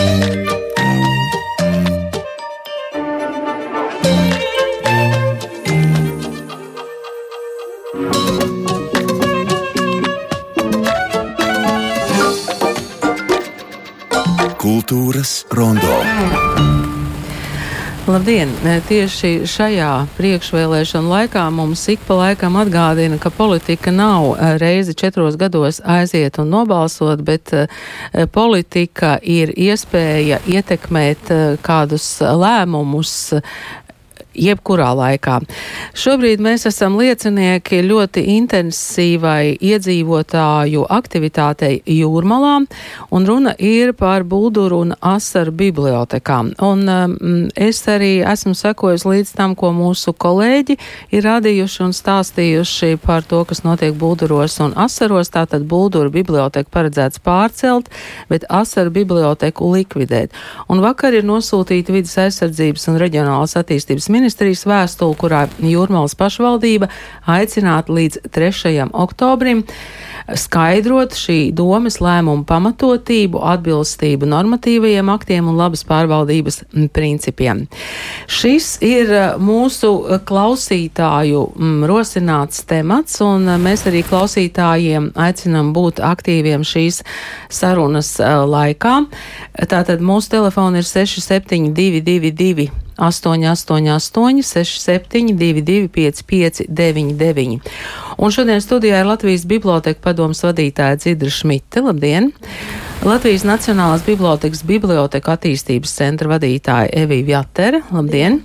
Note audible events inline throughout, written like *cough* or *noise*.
Kultūras Labdien! Tieši šajā priekšvēlēšana laikā mums ik pa laikam atgādina, ka politika nav eh, reizi četros gados aiziet un nobalsot, bet eh, politika ir iespēja ietekmēt kādus lēmumus jebkurā laikā. Šobrīd mēs esam liecinieki ļoti intensīvai iedzīvotāju aktivitātei jūrmalā, un runa ir par Bulduru un Asaru bibliotekām. Un um, es arī esmu sekojusi līdz tam, ko mūsu kolēģi ir radījuši un stāstījuši par to, kas notiek Bulduros un Asaros. Tātad Bulduru biblioteka paredzēts pārcelt, bet Asaru biblioteku likvidēt. Un vakar ir nosūtīta vidas aizsardzības un reģionālas attīstības ministrs ministrijas vēstuli, kurā Jūrmālas pašvaldība aicinātu līdz 3. oktobrim skaidrot šī domas lēmuma pamatotību, atbilstību normatīvajiem aktiem un labas pārvaldības principiem. Šis ir uh, mūsu klausītāju mm, rosināts temats, un uh, mēs arī klausītājiem aicinam būt aktīviem šīs sarunas uh, laikā. Tātad mūsu telefoni ir 6722. 888, 672, 559, un šodien studijā ir Latvijas Biblioteka padomas vadītāja Dzidra Šmita. Labdien! Latvijas Nacionālās Bibliotekas Biblioteka attīstības centra vadītāja Evija Jatere. Labdien!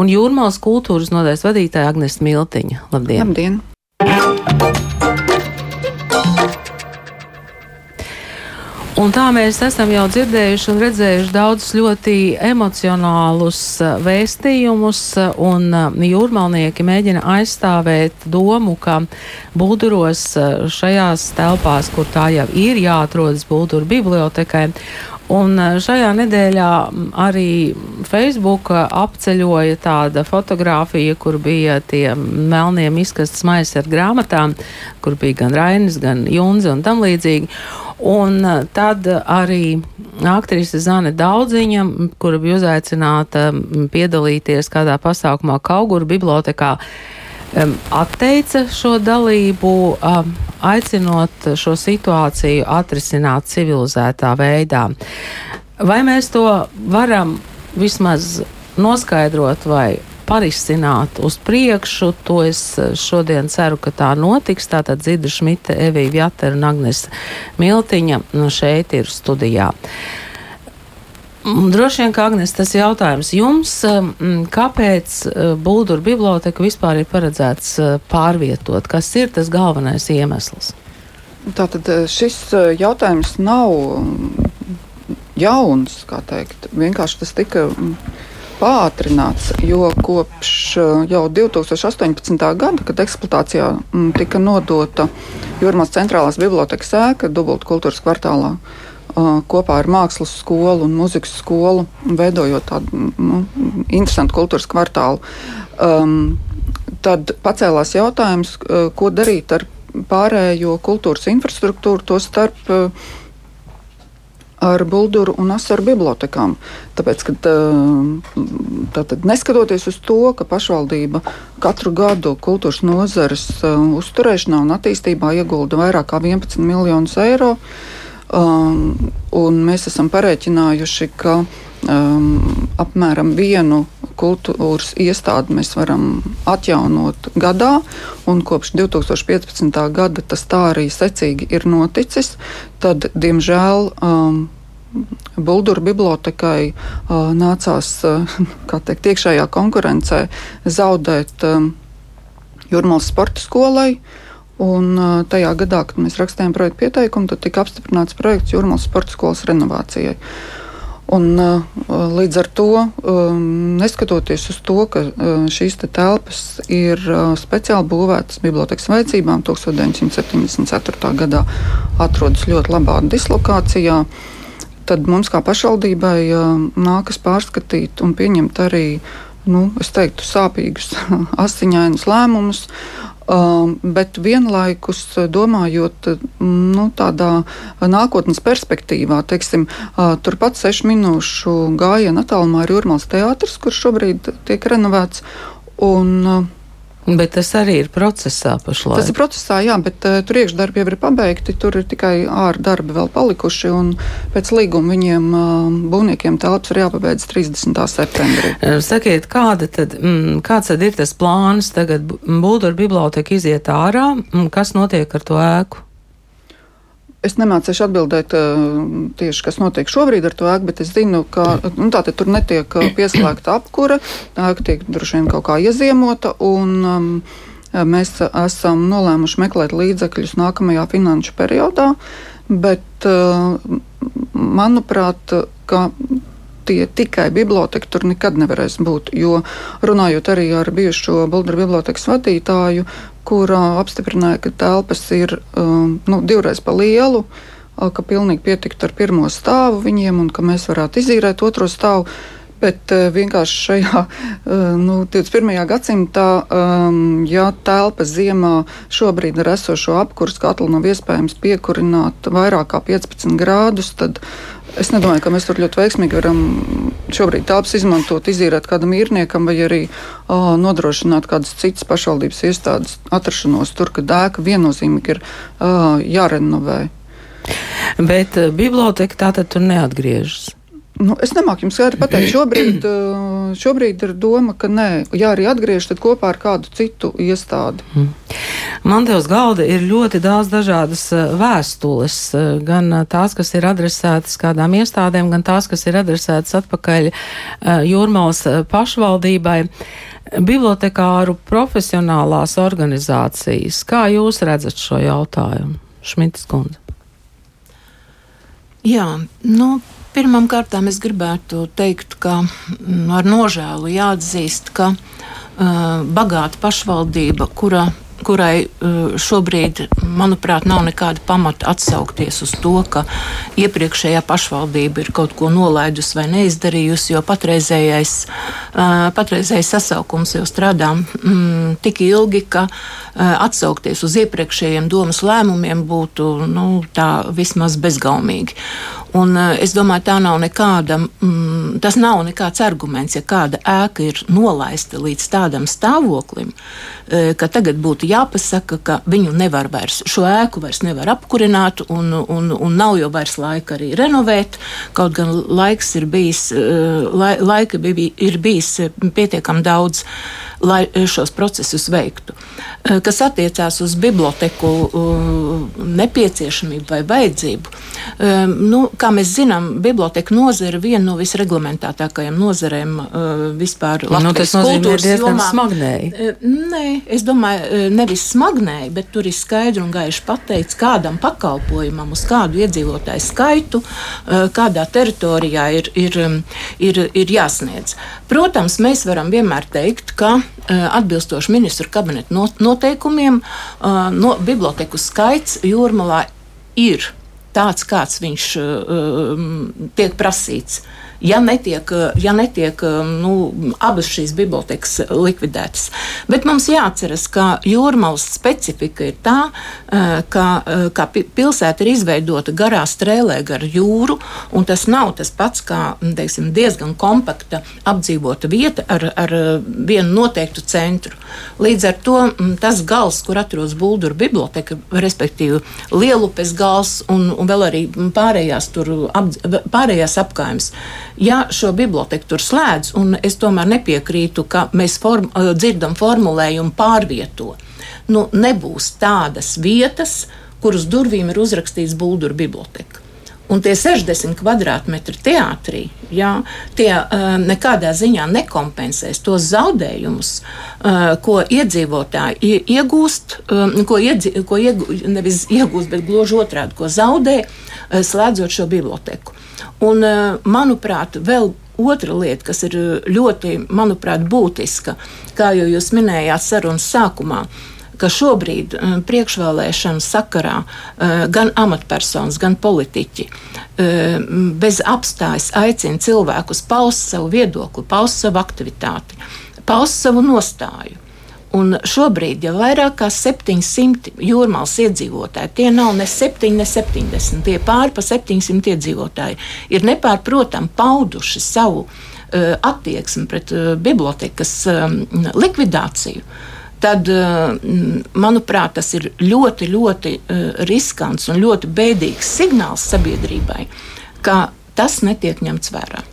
Un Jūrmālas kultūras nodaļas vadītāja Agnes Miltiņa. Labdien! Labdien! Un tā mēs esam jau dzirdējuši un redzējuši daudzus ļoti emocionālus eh, vēstījumus, eh, un eh, jūrmalnieki mēģina aizstāvēt domu, ka Bulduros šajās telpās, kur tā jau ir jāatrodas Bulduru bibliotekai, Un šajā nedēļā arī Facebook apceļoja tāda fotografija, kur bija tie melnie izkastes maisi ar grāmatām, kur bija gan Rainis, gan Junze un tam līdzīgi. Un eh, tad arī aktrise Zane Daudziņa, kura bija uzaicināta piedalīties kādā pasākumā Kauguru bibliotekā, atteica šo dalību, aicinot šo situāciju atrisināt civilizētā veidā. Vai mēs to varam vismaz noskaidrot vai parisināt uz priekšu. To es eh, šodien ceru, ka tā notiks. Tātad Zidra Šmita, Evija Vjatera un Agnes Miltiņa nu, šeit ir studijā. Droši vien, ka Agnēs, tas jautājums jums, mm, kāpēc eh, Bulduru biblioteka vispār ir paredzēts eh, pārvietot? Kas ir tas galvenais iemesls? Tātad šis jautājums nav jauns, kā teikt. Vienkārši tas tika mm, pātrināts, jo kopš jau 2018. gada, kad eksploatācijā mm, tika nodota Jūrmās centrālās bibliotekas ēka Dubultu kultūras kvartālā, eh, kopā ar mākslas skolu un muzikas skolu, veidojot tādu nu, interesantu kultūras kvartālu, um, tad pacēlās jautājums, ko darīt ar pārējo kultūras infrastruktūru, to starp uh, ar Bulduru un Asaru bibliotekām. Tāpēc, ka tātad, neskatoties uz to, ka pašvaldība katru gadu kultūras nozares uzturēšanā un attīstībā iegulda vairāk kā 11 miljonus eiro, um, mēs esam parēķinājuši, ka um, apmēram vienu kultūras iestādi mēs varam atjaunot gadā, un kopš 2015. gada tas tā arī secīgi ir noticis. Tad, diemžēl, um, Bulduru bibliotekai uh, nācās uh, *laughs* teikt, iekšējā konkurencē zaudēt um, Jurmālas sporta skolai. Un tajā gadā, kad mēs rakstījām projektu pieteikumu, tad tika apstiprināts projekts Jurmālas sporta skolas renovācijai. Un, līdz ar to, neskatoties uz to, ka šīs te telpas ir speciāli būvētas bibliotekas vajadzībām, 1974. gadā atrodas ļoti labā dislokācijā, tad mums kā pašvaldībai nākas pārskatīt un pieņemt arī nu, teiktu, sāpīgus, *laughs* asiņainus lēmumus. Um, bet vienlaikus domājot nu, tādā nākotnes perspektīvā, teiksim, uh, turpat sešu minūšu gājienu attālumā ir Jurmāls teātris, kurš šobrīd tiek renovēts. Un, uh, Bet tas arī ir procesā pašlaik. Tas ir procesā, jā, bet uh, tur iekšdarbi jau ir pabeigti. Tur ir tikai ārdarbi vēl palikuši. Pēc līguma viņiem uh, būvniekiem telpas ir jāpabeidz 30. septembrī. Eh, sakiet, kāda tad, mm, kāds tad ir tas plāns? Tagad Būdura biblioteka iziet ārā. Mm, kas notiek ar to ēku? Es nemācīšu atbildēt tieši, kas notiek šobrīd ar to ēku, bet es zinu, ka nu, tā, tur netiek pieslēgta apkure. Tā ēka tiek droši vien kaut kā ieziemota. Un, um, Mēs esam nolēmuši meklēt līdzekļus nākamajā finanšu periodā, bet, manuprāt, tie tikai biblioteka tur nekad nevarēs būt. Jo runājot arī ar bijušo Bulgāru bibliotekas vadītāju, kurā apstiprināja, ka telpas ir um, nu, divreiz pa lielu, ka pilnīgi pietiktu ar pirmo stāvu viņiem un ka mēs varētu izīrēt otro stāvu. Bet uh, vienkārši šajā uh, nu, 21. gadsimtā, um, ja telpa ziemā šobrīd ar esošo apkursu katlu nav iespējams piekurināt vairāk kā 15 grādus, tad Es nedomāju, ka mēs tur ļoti veiksmīgi varam šobrīd telpas izmantot, izīrēt kādam īrniekam vai arī o, nodrošināt kādas citas pašvaldības iestādes atrašanos tur, ka dēka viennozīmīgi ir o, jārenovē. Bet biblioteka tātad tur neatgriežas. Nu, es nemāku jums skaidri pateikt. *clears throat* Šobrīd, šobrīd ir doma, ka nē, ja arī atgriež, tad kopā ar kādu citu iestādi. Mm. Man te uz galda ir ļoti daudz dažādas vēstules, gan tās, kas ir adresētas kādām iestādēm, gan tās, kas ir adresētas atpakaļ Jūrmālas pašvaldībai. Bibliotekāru profesionālās organizācijas, kā jūs redzat šo jautājumu? Šmitas kundze. Jā, nu, Pirmkārt, es gribētu teikt, ka mm, ar nožēlu jāatzīst, ka uh, bagāta pašvaldība, kura kurai šobrīd, manuprāt, nav nekāda pamata atsaukties uz to, ka iepriekšējā pašvaldība ir kaut ko nolaidusi vai neizdarījusi, jo patreizējais, patreizējais sasaukums jau strādā mm, tik ilgi, ka atsaukties uz iepriekšējiem domas lēmumiem būtu nu, vismaz bezgaumīgi. Un, uh, es domāju, tā nav nekāda, mm, tas nav nekāds arguments, ja kāda ēka ir nolaista līdz tādam stāvoklim, uh, ka tagad būtu jāpasaka, ka viņu nevar vairs, šo ēku vairs nevar apkurināt, un, un, un nav jau vairs laika arī renovēt. Kaut gan laiks ir bijis, uh, lai, laika bija, ir bijis pietiekami daudz. Lai šos procesus veiktu. Eh, kas attiecās uz biblioteku eh, nepieciešamību vai vajadzību, eh, nu, kā mēs zinām, biblioteka nozara ir viena no visreglamentētākajām nozarēm vispār nu, Latvijas nu, kultūras jomā. Smagnēji. Nē, es domāju, nevis smagnēji, bet tur ir skaidri un gaiši pateikts, kādam pakalpojumam, uz kādu iedzīvotāju skaitu, kādā teritorijā ir, ir, ir, ir jāsniedz. Protams, mēs varam vienmēr teikt, ka Eh, atbilstoši ministru kabineta noteikumiem, eh, no, biblioteku skaits jūrmalā ir tāds, kāds viņš uh, tiek prasīts ja netiek, ja netiek nu, abas šīs bibliotekas likvidētas. Bet mums jāatceras, ka jūrmālas specifika ir tā, eh, ka, eh, ka pilsēta ir izveidota garā strēlē gar jūru, un tas nav tas pats kā teiksim, diezgan kompakta apdzīvota vieta ar, ar vienu noteiktu centru. Līdz ar to tas gals, kur atrodas Buldura biblioteka, respektīvi Lielupes gals un, un vēl arī pārējās, tur, ap, pārējās apkaimes, ja šo biblioteku tur slēdz, un es tomēr nepiekrītu, ka mēs form, eh, dzirdam formulējumu pārvieto, nu, nebūs tādas vietas, kuras durvīm ir uzrakstīts Buldura biblioteka. Un tie 60 kvadrātmetri teātrī, jā, tie uh, nekādā ziņā nekompensēs tos zaudējumus, uh, ko iedzīvotāji iegūst, um, ko, iedzi, ko iegūst, nevis iegūst, bet gluži otrādi, ko zaudē, uh, slēdzot šo biblioteku. Un, uh, manuprāt, vēl otra lieta, kas ir ļoti, manuprāt, būtiska, kā jau jūs minējāt sarunas sākumā, ka šobrīd eh, priekšvēlēšanu sakarā eh, gan amatpersonas, gan politiķi eh, bez apstājas aicina cilvēkus paust savu viedokli, paust savu aktivitāti, paust savu nostāju. Un šobrīd jau vairāk kā 700 jūrmālas iedzīvotāji, tie nav ne 7, ne 70, tie pāri pa 700 iedzīvotāji, ir nepārprotami pauduši savu uh, attieksmi pret uh, bibliotekas um, likvidāciju. Tad, uh, manuprāt, tas ir ļoti, ļoti riskants un ļoti bēdīgs signāls sabiedrībai, ka tas netiek ņemts vērā.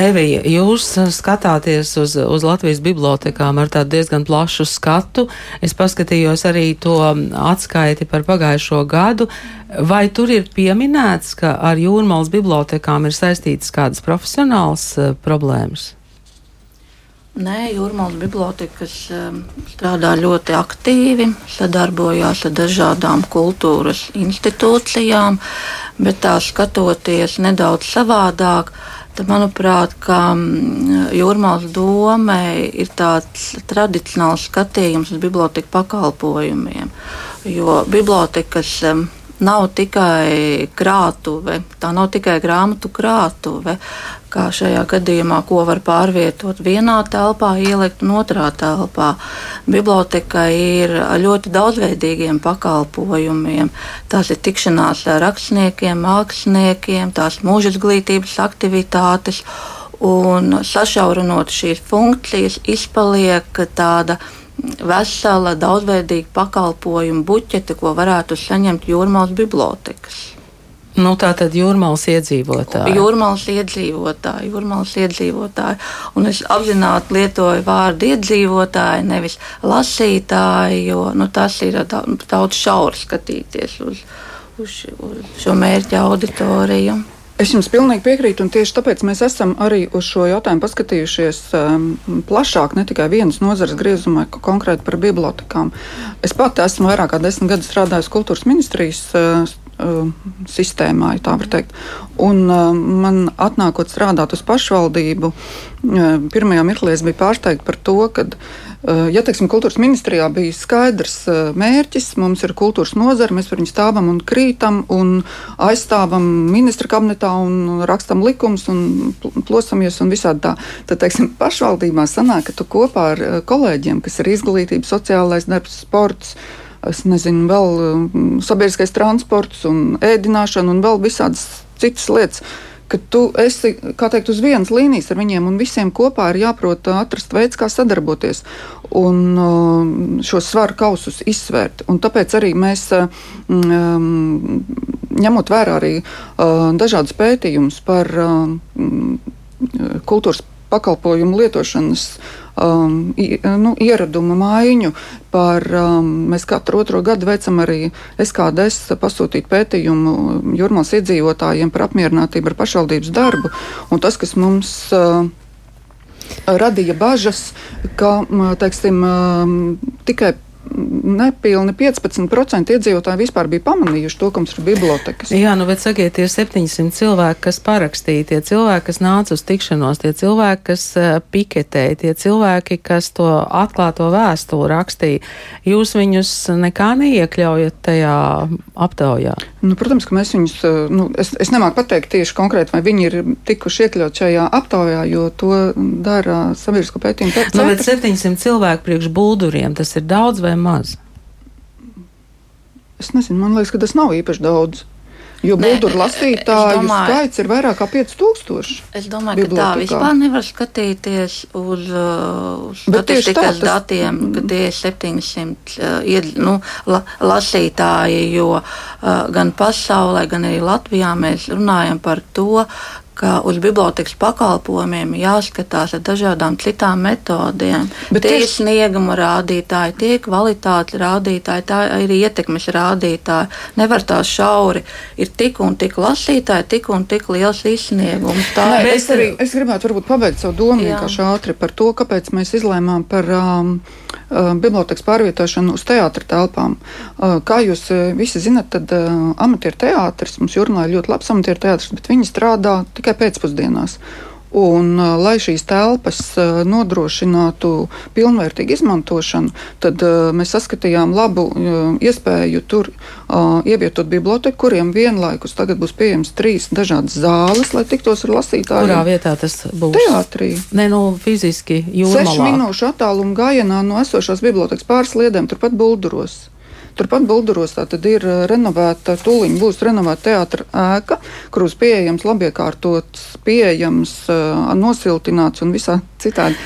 Evija, jūs skatāties uz, uz Latvijas bibliotekām ar tādu diezgan plašu skatu. Es paskatījos arī to atskaiti par pagājušo gadu. Vai tur ir pieminēts, ka ar jūrmālas bibliotekām ir saistītas kādas profesionālas uh, problēmas? Nē, Jūrmālas bibliotekas um, strādā ļoti aktīvi, sadarbojās ar dažādām kultūras institūcijām, bet tā skatoties nedaudz savādāk, uh, Tad, manuprāt, mm, Jūrmālas domē ir tāds tradicionāls skatījums uz biblioteku pakalpojumiem. Jo bibliotekas mm, nav tikai krātuve, tā nav tikai grāmatu krātuve, kā šajā gadījumā, ko var pārvietot vienā telpā, ielikt otrā telpā. Biblioteka ir ļoti daudzveidīgiem pakalpojumiem. Tās ir tikšanās ar rakstniekiem, māksliniekiem, tās mūža izglītības aktivitātes. Un sašaurinot šīs funkcijas, izpaliek tāda vesela, daudzveidīga pakalpojumu buķete, ko varētu saņemt jūrmālas bibliotekas. Nu, tā tad jūrmālas iedzīvotāji. Jūrmālas iedzīvotāji, jūrmālas iedzīvotāji. Un es apzināti lietoju vārdu iedzīvotāji, nevis lasītāji, jo nu, tas ir daudz šauri skatīties uz, uz, uz šo mērķa auditoriju. Es jums pilnīgi piekrītu, un tieši tāpēc mēs esam arī uz šo jautājumu paskatījušies um, plašāk, ne tikai vienas nozares griezumā, konkrēti par bibliotekām. Es pati esmu vairāk kā desmit gadus strādājusi kultūras ministrijas uh, uh, sistēmā, ja tā var teikt. Un uh, man atnākot strādāt uz pašvaldību, uh, pirmajā mirklī es biju pārsteigta par to, ka Eh, ja teiksim, kultūras ministrijā bija skaidrs eh, mērķis, mums ir kultūras nozara, mēs par viņu stāvam un krītam un aizstāvam ministra kabinetā un rakstam likumus un plosamies un visādi tā, tad teiksim, pašvaldībā sanāk, ka tu kopā ar eh, kolēģiem, kas ir izglītība, sociālais darbs, sports, es nezinu, vēl sabiedriskais transports un ēdināšana un vēl visādas citas lietas ka tu esi teikt, uz vienas līnijas ar viņiem, un visiem kopā ir jāprot atrast veids, kā sadarboties un uh, šos svaru kausus izsvērt. Un tāpēc arī mēs, um, ņemot vērā arī uh, dažādas pētījumus par um, kultūras pakalpojumu lietošanas um, nu, ieradumu maiņu. Par, um, mēs katru otro gadu veicam arī SKDS pasūtīt pētījumu jūrmālas iedzīvotājiem par apmierinātību ar pašvaldības darbu. Un tas, kas mums uh, radīja bažas, ka teiksim, tikai nepilni 15% iedzīvotāji vispār bija pamanījuši to, ka mums ir bibliotekas. Jā, nu, bet sakiet, tie 700 cilvēki, kas parakstīja, tie cilvēki, kas nāca uz tikšanos, tie cilvēki, kas uh, piketēja, tie cilvēki, kas to atklāto vēstuli rakstīja, jūs viņus nekā neiekļaujat tajā aptaujā? Nu, protams, ka mēs viņus, nu, es, es nemāku pateikt tieši konkrēti, vai viņi ir tikuši iekļaut šajā aptaujā, jo to dara sabiedrisko pētījumu. Nu, bet 700 cilvēku priekš bulduriem tas ir daudz vai maz? Es nezinu, man liekas, ka tas nav īpaši daudz. Jo būturu lasītāju domāju, skaits ir vairāk kā 5000. Es domāju, ka tā vispār nevar skatīties uz, uh, uz statistikas tā, datiem, tas... ka tie ir 700 uh, nu, la, lasītāji, jo uh, gan pasaulē, gan arī Latvijā mēs runājam par to, ka uz bibliotekas pakalpojumiem jāskatās ar dažādām citām metodēm. Tie ir tieši... snieguma rādītāji, tie ir kvalitātes rādītāji, tā ir ietekmes rādītāji. Nevar tā šauri. Ir tik un tik lasītāji, tik un tik liels izsniegums. Tā Nē, es, arī, es gribētu pabeigt savu domu vienkārši ātri par to, kāpēc mēs izlēmām par um, bibliotekas pārvietošanu uz teātra telpām. Kā jūs visi zinat, tad amatieru teātris, mums jūrmā ir ļoti labs amatieru teātris, bet viņi strādā tikai pēcpusdienās. Un, lai šīs telpas nodrošinātu pilnvērtīgu izmantošanu, tad mēs saskatījām labu iespēju tur ievietot biblioteku, kuriem vienlaikus tagad būs pieejams trīs dažādas zāles, lai tiktos ar lasītājiem. Kurā vietā tas būs? Teātrī. Ne, nu, fiziski jūrmalā. Sešu minūšu attālumu gājienā no esošās bibliotekas pāris liedēm, turpat bulduros. Turpat Bulduros ir renovēta, tūlīt būs renovēta teātra ēka, kuros pieejams, labiekārtots, pieejams, nosiltināts un visā citādi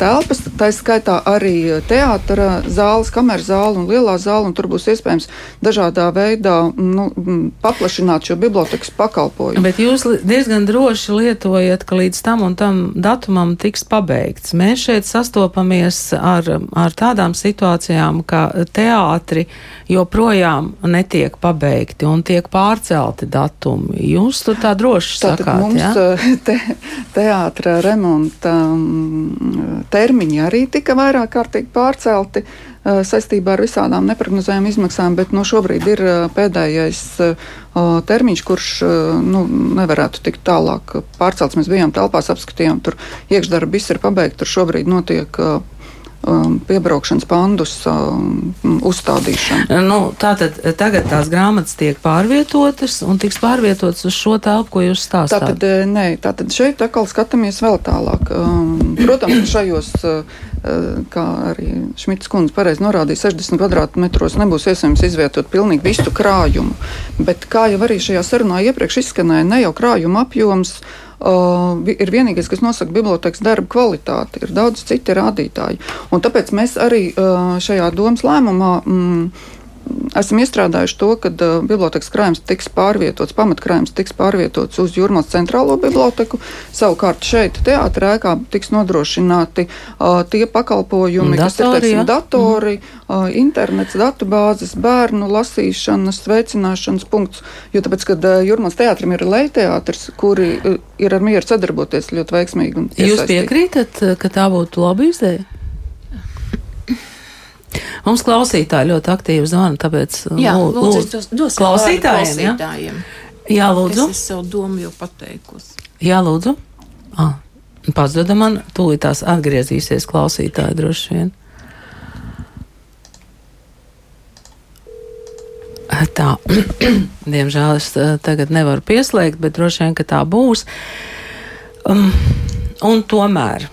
telpas. Tā skaitā arī teātra zāles, kameras zāle un lielā zāle, un tur būs iespējams dažādā veidā nu, paplašināt šo bibliotekas pakalpojumu. Bet jūs diezgan droši lietojat, ka līdz tam un tam datumam tiks pabeigts. Mēs šeit sastopamies ar, ar tādām situācijām, ka teātri joprojām netiek pabeigti un tiek pārcelti datumi. Jūs tur tā droši Tātad sakāt, mums ja? eh, te, teātra remonta mm, termiņi arī tika vairāk kārtīgi pārcelti eh, saistībā ar visādām neprognozējām izmaksām, bet no šobrīd ir eh, pēdējais termiņš, kurš nu, nevarētu tikt tālāk pārcelts. Mēs bijām telpās, apskatījām, tur iekšdarbi viss ir pabeigts, tur šobrīd notiek piebraukšanas pandus um, uzstādīšanu. Nu, tātad tagad tās grāmatas tiek pārvietotas un tiks pārvietotas uz šo telpu, ko jūs stāstāt. Tātad, eh, nē, tātad šeit atkal skatāmies vēl tālāk. Um, protams, šajos, kā arī Šmits kundze pareizi norādīja, 60 kvadrātmetros nebūs iespējams izvietot pilnīgi visu krājumu, bet kā jau arī šajā sarunā iepriekš izskanēja, ne jau krājuma apjoms, uh, ir vienīgais, kas nosaka bibliotekas darba kvalitāti. Ir daudz citi rādītāji. Un tāpēc mēs arī uh, šajā domas lēmumā. Mm, esam iestrādājuši to, ka uh, bibliotekas krājums tiks pārvietots, pamatkrājums tiks pārvietots uz Jurmālas centrālo biblioteku. Savukārt šeit, teātrī, ēkā tiks nodrošināti uh, tie pakalpojumi, Datori, kas ir teiksim, datori, uh, internets, datubāzes, bērnu lasīšanas, veicināšanas punkts. Jo tāpēc, kad uh, Jurmālas teātrim ir lejteātris, kuri uh, ir ar mieru sadarboties ļoti veiksmīgi. Jūs piekrītat, ka tā būtu laba izdeja? Mums klausītāji ļoti aktīvi zvana, tāpēc Jā, lū- lūdzu, dos, dos klausītājiem. Klausītājiem. Jā, lūdzu. Es savu domu jau pateikusi. Jā, lūdzu. Ah, Pazuda man, tūlīt tās atgriezīsies klausītāji droši vien. Tā, *clears throat* diemžēl es eh, tagad nevaru pieslēgt, bet droši vien, ka tā būs. Um, un tomēr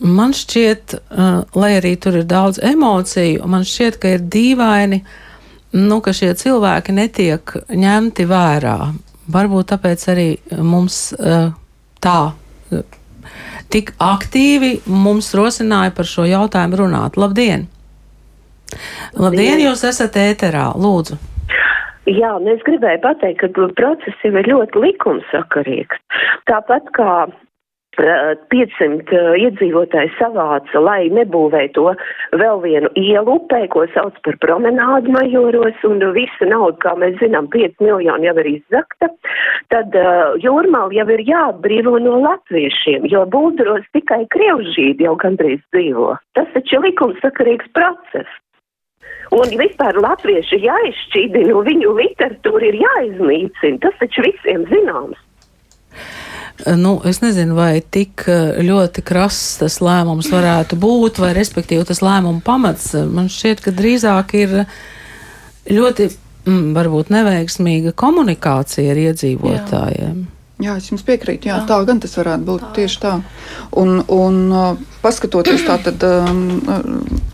man šķiet, uh, lai arī tur ir daudz emociju, man šķiet, ka ir dīvaini, nu, ka šie cilvēki netiek ņemti vērā. Varbūt tāpēc arī mums uh, tā tik aktīvi mums rosināja par šo jautājumu runāt. Labdien! Labdien, jūs esat ēterā, lūdzu! Jā, un es gribēju pateikt, ka process jau ir ļoti likumsakarīgs. Tāpat kā eh, 500 eh, iedzīvotāji savāca, lai nebūvē to vēl vienu ielu upē, ko sauc par promenādu majoros, un visa nauda, kā mēs zinām, 5 miljoni jau ir izzakta, tad uh, jūrmāli jau ir jāatbrīvo no latviešiem, jo būdros tikai krievžīdi jau gandrīz dzīvo. Tas taču likumsakarīgs process. Un vispār latvieši jāizšķīdina, un viņu literatūra ir jāiznīcina. Tas taču visiem zināms. Nu, es nezinu, vai tik eh, ļoti krass tas lēmums varētu būt, vai respektīvi tas lēmuma pamats. Man šķiet, ka drīzāk ir ļoti, mm, varbūt neveiksmīga komunikācija ar iedzīvotājiem. Jā. Jā, es jums piekrītu. Jā, tā gan tas varētu būt tā. tieši tā. Un, un uh, paskatoties tātad, um, uh,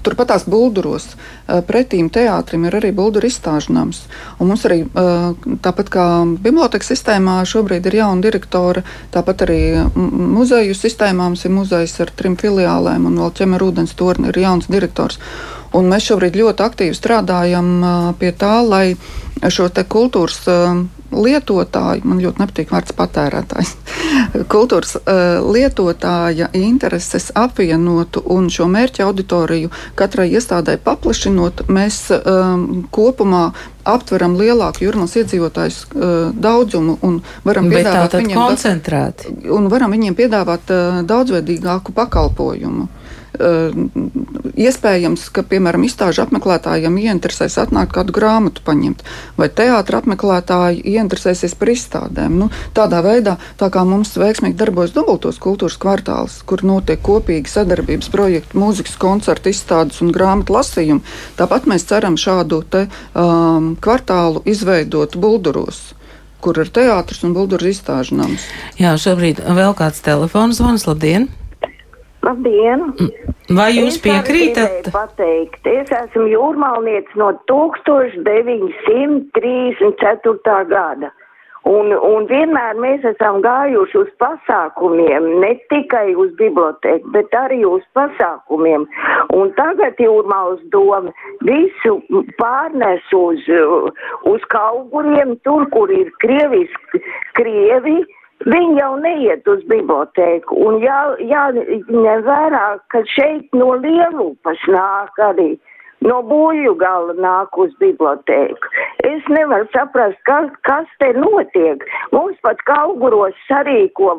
turpat tās bulduros, uh, pretīm teātrim ir arī bulduru izstāžnams. Un mums arī, tāpat kā bibliotekas sistēmā, šobrīd ir jauna direktora, tāpat arī muzeju sistēmā mums ir muzejs ar trim filiālēm un vēl ķemer ūdens torni ir jauns direktors. Un mēs šobrīd ļoti aktīvi strādājam pie tā, lai šo kultūras lietotāju, man ļoti nepatīk vārds patērētājs, *laughs* kultūras lietotāja intereses apvienotu un šo mērķa auditoriju katrai iestādē paplašinot, mēs um, kopumā aptveram lielāku jūrmālas iedzīvotājs uh, daudzumu un varam Bet piedāvāt viņiem, koncentrēti. un varam viņiem piedāvāt uh, daudzveidīgāku pakalpojumu. Iespējams, ka, piemēram, izstāžu apmeklētājiem ieinteresēs atnākt kādu grāmatu paņemt, vai teātra apmeklētāji ieinteresēsies par izstādēm. Nu, tādā veidā, tā kā mums veiksmīgi darbojas dubultos kultūras kvartāls, kur notiek kopīgi sadarbības projekti, mūzikas koncerti, izstādes un grāmatu lasījumi, tāpat mēs ceram šādu te, um, kvartālu izveidot Bulduros kur ir teātris un bulduras izstāžu nams. Jā, šobrīd vēl kāds telefons zvans. Labdien! Labdien! Vai jūs es piekrītat? Pateikt. Es esmu jūrmālnieks no 1934. gada. Un, un vienmēr mēs esam gājuši uz pasākumiem, ne tikai uz biblioteku, bet arī uz pasākumiem. Un tagad Jūrmālas doma visu pārnes uz, uz kauguriem, tur, kur ir krieviski, krievi. Viņi jau neiet uz bibliotēku, un jā, jāņem vērā, ka šeit no Lielupas nāk arī no būju gala nāk uz bibliotēku. Es nevaru saprast, kas, kas te notiek. Mums pat kauguros sarīko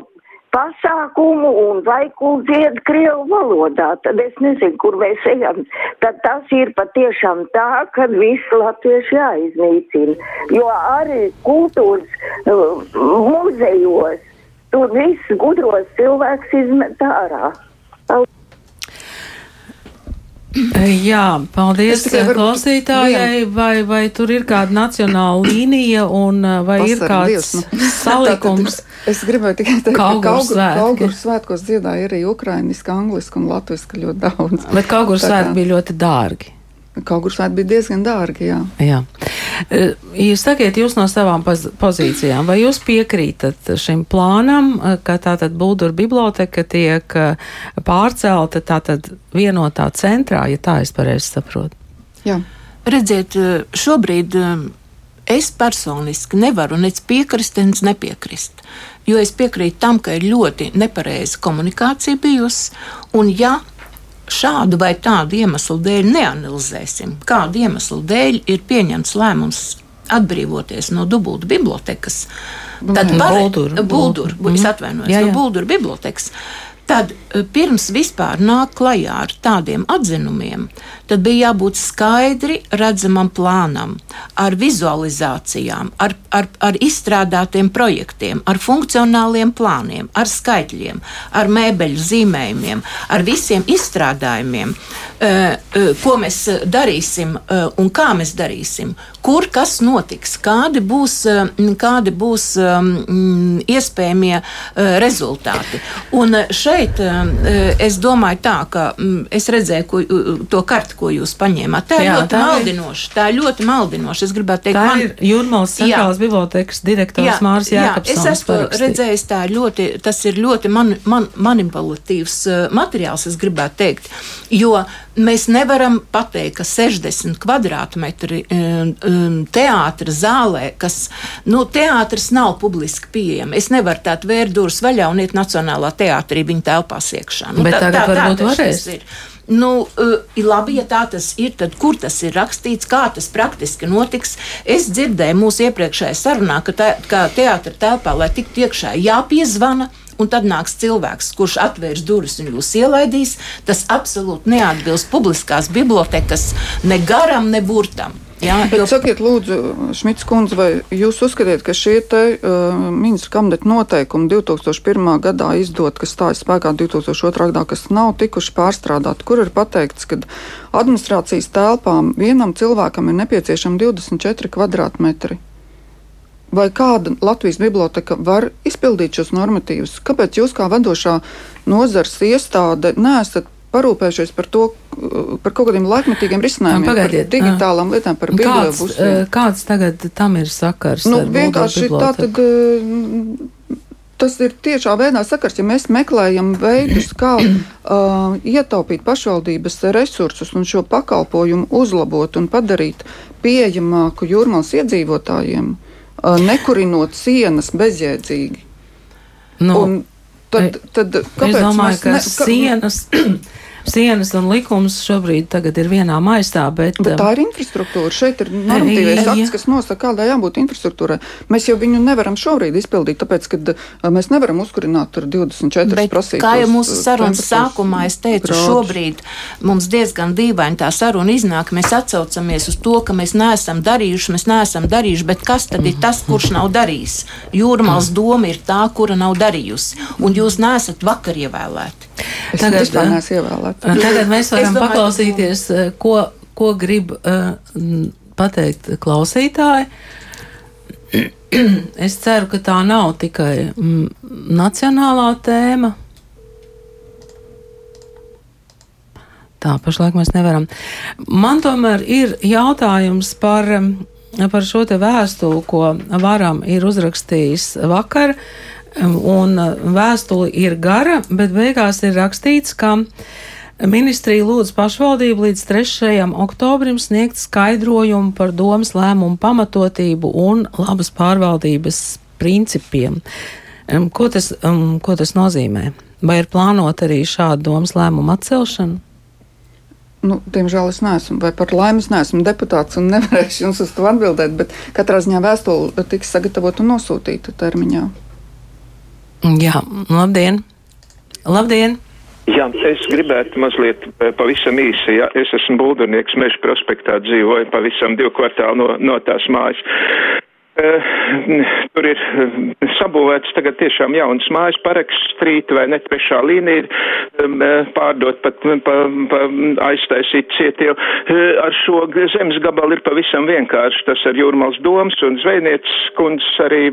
pasākumu un vaikulu dzied krievu valodā, tad es nezinu, kur mēs ejam. Tad tas ir patiešām tā, ka visi latvieši jāiznīcina. Jo arī kultūras uh, muzejos tur viss gudros cilvēks izmet ārā. Jā, paldies klausītājai. Vai, vai tur ir kāda nacionāla līnija un uh, vai Pasar, ir kāds Dievs, nu. *laughs* salikums? es gribēju tikai teikt, ka Kauguru svētkos dziedāja arī ukrainiski, angliski un latviski ļoti daudz. Bet Kauguru svētki bija ļoti dārgi. Kaut kur svētki bija diezgan dārgi. Jā. jā. E, jūs sakiet, jūs no savām pozīcijām, vai jūs piekrītat šim plānam, e, ka tātad Buldura biblioteka tiek e, pārcelta tātad vienotā centrā, ja tā es pareizi saprotu? Jā. Redziet, šobrīd es personiski nevaru nec piekrist, nec nepiekrist. Jo es piekrītu tam, ka ir ļoti nepareiza komunikācija bijusi, un ja šādu vai tādu iemeslu dēļ neanalizēsim, kādu iemeslu dēļ ir pieņemts lēmums atbrīvoties no dubultu bibliotekas, tad par es atvainojos, jā, jā. no Bulduru bibliotekas, tad e, pirms vispār nāk klajā ar tādiem atzinumiem, tad bija jābūt skaidri redzamam plānam, ar vizualizācijām, ar, ar, ar izstrādātiem projektiem, ar funkcionāliem plāniem, ar skaitļiem, ar mēbeļu zīmējumiem, ar visiem izstrādājumiem, e, e, ko mēs darīsim un kā mēs darīsim, kur kas notiks, kādi būs, kādi būs iespējamie rezultāti. Un šeit eh, es domāju tā, ka mm, es redzēju ko, to karti, ko jūs paņēmāt. Tā ir jā, ļoti tā maldinoša. Tā ir ļoti maldinoša. Es gribētu teikt, tā man, ir Jūrmālas centrālās bibliotekas direktors Mārs Jākapsons. Jā, es esmu parakstīt. redzējis tā ļoti, tas ir ļoti man, man, manipulatīvs uh, materiāls, es gribētu teikt, jo mēs nevaram pateikt, ka 60 kvadrātmetri um, um, teātra zālē, kas, nu, teātris nav publiski pieejama. Es nevaru tā tvērt durvis vaļā un iet Nacionālā teātrī. Viņa telpās iekšā. Nu, Bet tā, tagad tā, varbūt varēs. Nu, uh, labi, ja tā tas ir, tad kur tas ir rakstīts, kā tas praktiski notiks? Es dzirdēju mūsu iepriekšējā sarunā, ka, tā, ka teātra telpā, lai tiktu iekšā, jāpiezvana. Un tad nāks cilvēks, kurš atvērs durvis un jūs ielaidīs. Tas absolūti neatbilst publiskās bibliotekas ne garam, ne burtam. Jā, jo... sakiet, lūdzu, Šmits kundze, vai jūs uzskatiet, ka šie te uh, ministru kabineta noteikumi 2001. gadā izdot, kas stājas spēkā 2002. gadā, kas nav tikuši pārstrādāti, kur ir pateikts, ka administrācijas telpām vienam cilvēkam ir nepieciešami 24 kvadrātmetri? Vai kāda Latvijas biblioteka var izpildīt šos normatīvus? Kāpēc jūs kā vadošā nozars iestāde neesat parūpējušies par to, par kaut kādiem laikmetīgiem risinājumiem, Pagaidiet, par digitālām lietām, par bibliotēku. Kāds, kāds tagad tam ir sakars? Nu, vienkārši tā tad. Tas ir tiešā veidā sakars, ja mēs meklējam veidus, kā uh, ietaupīt pašvaldības resursus un šo pakalpojumu uzlabot un padarīt pieejamāku jūrmālas iedzīvotājiem, uh, nekurinot sienas bezjēdzīgi. Nu, un tad, tad kāpēc es domāju, ka ne, ka... sienas sienas un likums šobrīd ir vienā maistā. Bet, bet tā ir infrastruktūra. Šeit ir normatīvais akts, kas nosaka, kādai jābūt infrastruktūrai. Mēs jau viņu nevaram šobrīd izpildīt, tāpēc, ka mēs nevaram uzkurināt tur 24 bet, prasības. Kā jau mūsu sarunas sākumā es teicu, grādus. šobrīd mums diezgan dīvaini tā saruna iznāk. Mēs atcaucamies uz to, ka mēs neesam darījuši, mēs neesam darījuši, bet kas tad ir tas, kurš nav darījis? Jūrmāls doma ir tā, kura nav darījusi, un jūs neesat vakar ievēlēti. Es tagad, tagad mēs varam domāju, paklausīties, ko, ko grib uh, pateikt klausītāji. *clears throat* Es ceru, ka tā nav tikai mm, nacionālā tēma. Tā pašlaik mēs nevaram. Man tomēr ir jautājums par, par šo te vēstuli, ko varam ir uzrakstījis vakar. Un vēstule ir gara, bet beigās ir rakstīts, ka ministrija lūdz pašvaldību līdz 3. oktobrim sniegt skaidrojumu par domas lēmumu pamatotību un labas pārvaldības principiem. Ko tas, ko tas nozīmē? Vai ir plānota arī šāda domas lēmuma atcelšana? Nu, diemžēl es neesmu, vai par laimi es neesmu deputāts un nevarēšu jums uz to atbildēt, bet katrā ziņā vēstule tiks sagatavota un nosūtīta termiņā. Jā, labdien! Labdien! Jā, es gribētu mazliet eh, pavisam īsi. Jā. Es esmu būdurnieks, meža prospektā dzīvoju pavisam divu kvartālu no, no tās mājas. Uh, tur ir uh, sabūvēts tagad tiešām jauns mājas paraks strīti vai ne trešā līnija um, uh, pārdot pat pa, pa aiztaisīt cietie. Ar šo zemes gabalu ir pavisam vienkārši. Tas ar jūrmals domas un zvejnieces kundzes arī,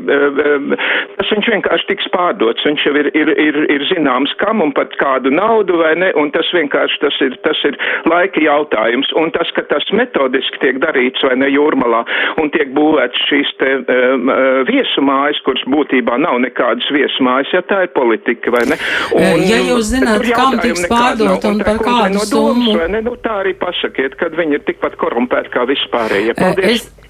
tas viņš vienkārši tiks pārdots. Viņš jau ir, ir, ir, ir zināms kam un pat kādu naudu vai ne, un tas vienkārši tas ir, tas ir laika jautājums. Un tas, ka tas metodiski tiek darīts vai ne jūrmalā un tiek būvēts šīs te viesumājas, kuras būtībā nav nekādas viesumājas, ja tā ir politika, vai ne? Un, ja jūs zināt, kam tiks pārdot un par kādu no summu. Nu, tā arī pasakiet, kad viņi ir tikpat korumpēti kā vispārējie. Paldies! Es...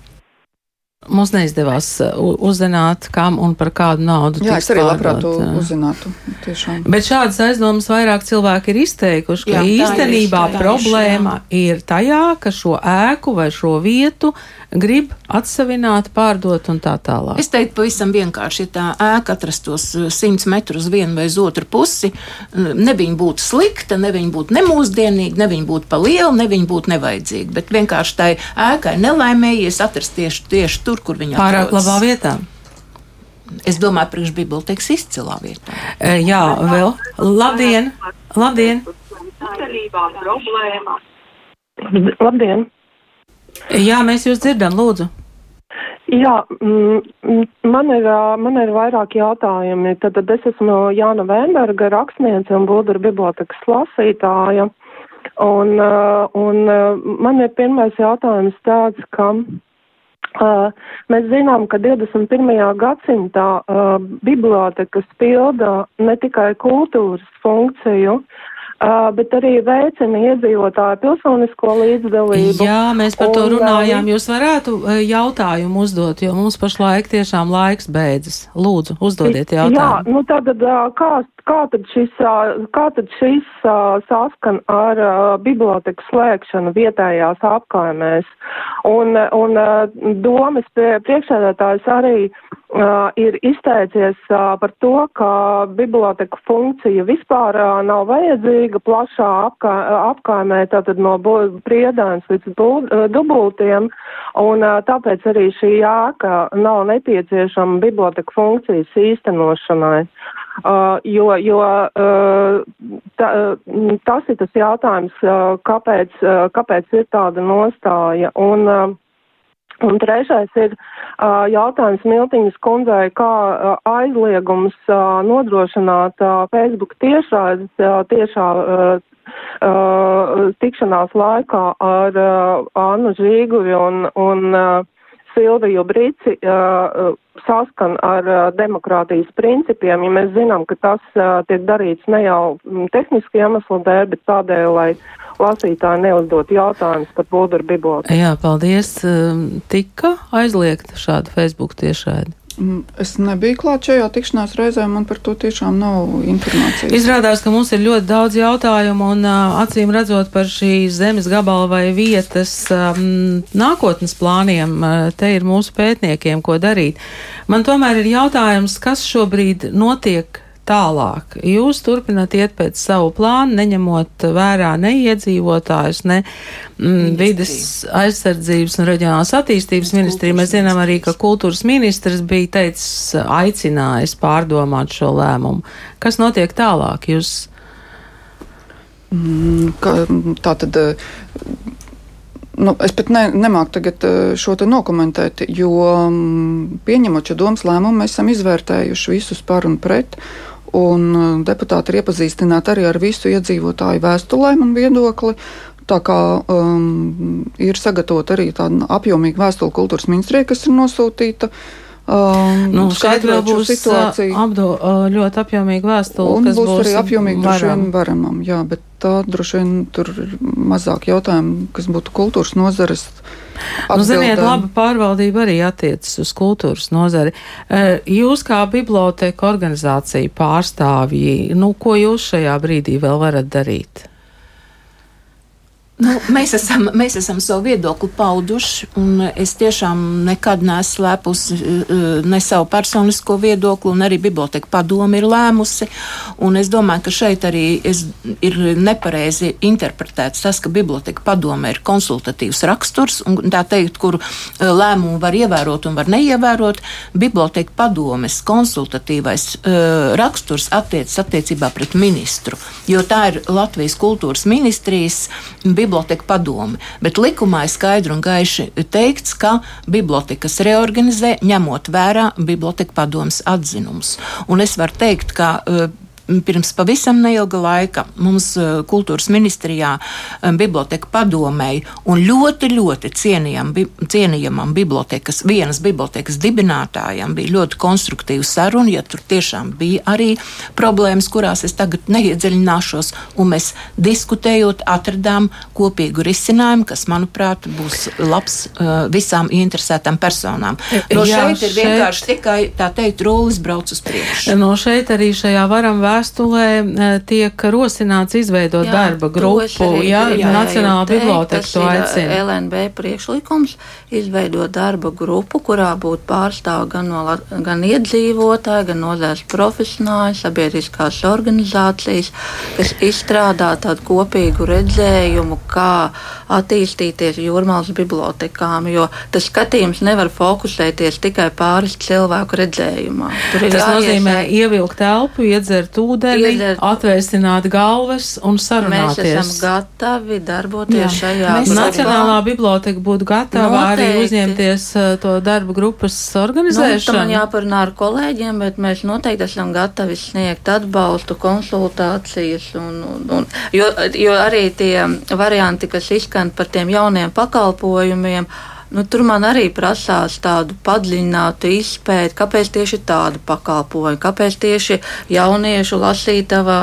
Mums neizdevās uh, uzzināt, kam un par kādu naudu. Jā, es arī labprāt to uzzinātu. Tiešām. Bet šādas aizdomas vairāk cilvēki ir izteikuši, ka Jā, īstenībā ir, problēma ir tajā, ka šo ēku vai šo vietu grib atsavināt, pārdot un tā tālāk. Es teiktu, pavisam vienkārši, ja tā ēka atrastos 100 uh, metrus uz vienu vai otru pusi, ne viņa būtu slikta, ne viņa būtu nemūsdienīga, ne viņa būtu pa liela, ne viņa būtu nevajadzīga. Bet vienkārši tai ēkai nelaimējies atrast tieši, tieši tur, kur viņa pārāk labā vietā. Es domāju, priekš bibliotekas izcilā vietā. E, jā, vēl. Labdien! Labdien! Labdien! Jā, mēs jūs dzirdam, lūdzu. Jā, mm, man ir, man ir vairāk jautājumi. Tad, tad es esmu Jāna Vēnberga, rakstniece un Būdura bibliotekas lasītāja. Un, un man ir pirmais jautājums tāds, ka Uh, mēs zinām, ka 21. gadsimtā uh, bibliotekas pilda ne tikai kultūras funkciju, Uh, bet arī veicina iedzīvotāju pilsonisko līdzdalību. Jā, mēs par to un, runājām. Jūs varētu jautājumu uzdot, jo mums pašlaik tiešām laiks beidzas. Lūdzu, uzdodiet jautājumu. Jā, nu tad kā, kā tad šis, kā tad šis saskan ar biblioteku slēgšanu vietējās apkaimēs? Un, un domas priekšsēdētājs arī ir izteicies par to, ka biblioteka funkcija vispār nav vajadzīga plašā apkā, apkaimē, tātad no priedēns līdz dubultiem, un tāpēc arī šī ēka nav nepieciešama biblioteka funkcijas īstenošanai. Jo jo ta, tas ir tas jautājums, kāpēc, kāpēc ir tāda nostāja. Un, Un trešais ir uh, jautājums Miltiņas kundzei, kā uh, aizliegums uh, nodrošināt uh, Facebook tiešraides uh, tiešā uh, uh, tikšanās laikā ar uh, Annu Žīguri un, un uh, Silviju Brici uh, saskan ar uh, demokrātijas principiem, ja mēs zinām, ka tas uh, tiek darīts ne jau tehniski iemeslu dēļ, bet tādēļ, lai lasītāji neuzdot jautājumus par Bulgaru bibliotēku. Jā, paldies. Tika aizliegta šāda Facebook tiešraide. Mm, es nebiju klāt šajā tikšanās reizē, man par to tiešām nav informācijas. Izrādās, ka mums ir ļoti daudz jautājumu, un acīm redzot par šīs zemes gabala vai vietas um, nākotnes plāniem, te ir mūsu pētniekiem, ko darīt. Man tomēr ir jautājums, kas šobrīd notiek tālāk. Jūs turpināt iet pēc savu plānu, neņemot vērā ne iedzīvotājus, ne mm, vides aizsardzības un reģionālās attīstības ministriju. Mēs zinām arī, ka kultūras ministrs bija teicis, aicinājis pārdomāt šo lēmumu. Kas notiek tālāk? Jūs... Mm, ka, tā tad. Nu, es pat ne, nemāku tagad šo te nokomentēt, jo pieņemot šo domas lēmumu, mēs esam izvērtējuši visus par un pret. Un uh, deputāti ir iepazīstināti arī ar visu iedzīvotāju vēstulēm un viedokli. Tā kā um, ir sagatavota arī tāda apjomīga vēstule kultūras ministrijai, kas ir nosūtīta. Um, nu, šeit vēl būs uh, situācija. Apdo, uh, ļoti apjomīga vēstule. Un būs, būs arī apjomīga vien varamam, jā, bet tā droši vien tur ir mazāk jautājumu, kas būtu kultūras nozares Nu, ziniet, laba pārvaldība arī attiecas uz kultūras nozari. Eh, jūs kā biblioteka organizācija pārstāvji, nu, ko jūs šajā brīdī vēl varat darīt? Nu, mēs, esam, mēs esam savu viedokli pauduši, un es tiešām nekad neesmu slēpusi eh, ne savu personisko viedokli, un arī biblioteka padomi ir lēmusi. Es domāju, ka šeit arī es, ir nepareizi interpretēts tas, ka biblioteka padome ir konsultatīvs raksturs, un tā teikt, kur eh, lēmumu var ievērot un var neievērot. Biblioteka padomes konsultatīvais uh, raksturs attiecas attiecībā pret ministru, jo tā ir Latvijas kultūras ministrijas biblioteka biblioteka padome, bet likumā ir skaidri un gaiši teikts, ka bibliotekas reorganizē ņemot vērā biblioteka padomas atzinumus. Un es varu teikt, ka uh, pirms pavisam neilga laika mums eh, kultūras ministrijā eh, biblioteka padomēji un ļoti, ļoti cienījam, cienījamam bibliotekas, vienas bibliotekas dibinātājam bija ļoti konstruktīva saruna, ja tur tiešām bija arī problēmas, kurās es tagad neiedziļināšos, un mēs diskutējot atradām kopīgu risinājumu, kas, manuprāt, būs labs uh, visām interesētām personām. No Jā, šeit ir vienkārši šeit... tikai tā teikt, rullis brauc uz priekšu. No šeit arī šajā varam vērst vēstulē e, tiek rosināts izveidot jā, darba grupu. Jā, Nacionāla biblioteka to aicina. LNB priekšlikums izveidot darba grupu, kurā būtu pārstāv gan, no, gan iedzīvotāji, gan nozēs profesionāļi, sabiedriskās organizācijas, kas izstrādā tādu kopīgu redzējumu, kā attīstīties jūrmālas bibliotekām, jo tas skatījums nevar fokusēties tikai pāris cilvēku redzējumā. Tas jāies... nozīmē ievilkt telpu, iedzert ūdeni, iedzert... atvēsināt galvas un sarunāties. Mēs esam gatavi darboties Jā. šajā. Mēs Nacionālā biblioteka būtu gatava Noteikti. arī uzņemties uh, to darba grupas organizēšanu. Nu, man jāparunā ar kolēģiem, bet mēs noteikti esam gatavi sniegt atbalstu, konsultācijas, un, un, un, jo, jo arī tie varianti, kas izskan par tiem jauniem pakalpojumiem, Nu, tur man arī prasās tādu padziļinātu izpēti, kāpēc tieši tāda pakalpojuma, kāpēc tieši jauniešu lasītava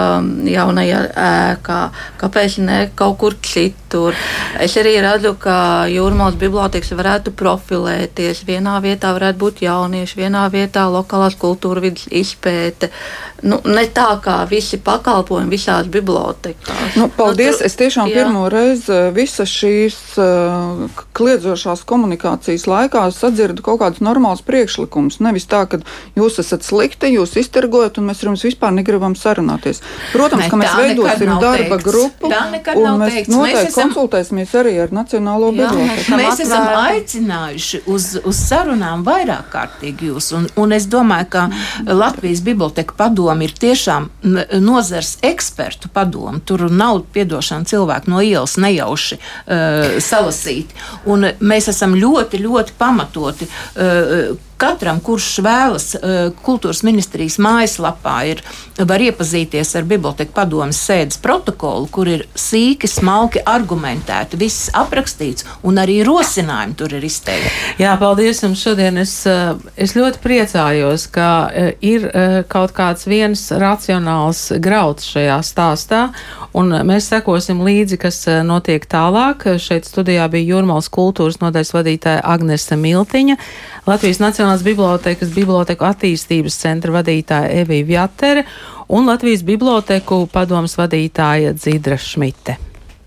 jaunajā ēkā, kāpēc ne kaut kur citur. Es arī redzu, ka jūrmālas bibliotekas varētu profilēties. Vienā vietā varētu būt jaunieši, vienā vietā lokālās kultūra vidas izpēte. Nu, ne tā kā visi pakalpojumi visās bibliotekās. Nu, paldies! Nu, tu, es tiešām jā. pirmo reizi eh, visas šīs uh, kliedzošās komunikācijas komunikācijas laikā sadzirdu kaut kādus normālus priekšlikumus. Nevis tā, ka jūs esat slikti, jūs iztergojat, un mēs ar jums vispār negribam sarunāties. Protams, ne, ka mēs veidosim darba teikts. grupu, un mēs teikts. noteikti mēs esam... konsultēsimies arī ar Nacionālo bibliotēku. Mēs esam aicinājuši uz, uz sarunām vairāk kārtīgi jūs, un, un es domāju, ka Latvijas biblioteka padomi ir tiešām nozars ekspertu padomi. Tur nav piedošana cilvēku no ielas nejauši uh, salasīt. Un mēs esam esam ļoti, ļoti pamatoti uh, Katram, kurš vēlas uh, kultūras ministrijas mājaslapā, ir, var iepazīties ar biblioteku padomas sēdes protokolu, kur ir sīki, smalki argumentēti, viss aprakstīts un arī rosinājumi tur ir izteikti. Jā, paldies jums šodien. Es, uh, es ļoti priecājos, ka uh, ir kaut kāds viens racionāls grauds šajā stāstā, un mēs sekosim līdzi, kas notiek tālāk. Šeit studijā bija Jūrmals kultūras nodaļas vadītāja Agnese Miltiņa, Latvijas Nacionālās Nacionālās bibliotekas biblioteku attīstības centra vadītāja Evija Vjatere un Latvijas biblioteku padomas vadītāja Dzidra Šmite.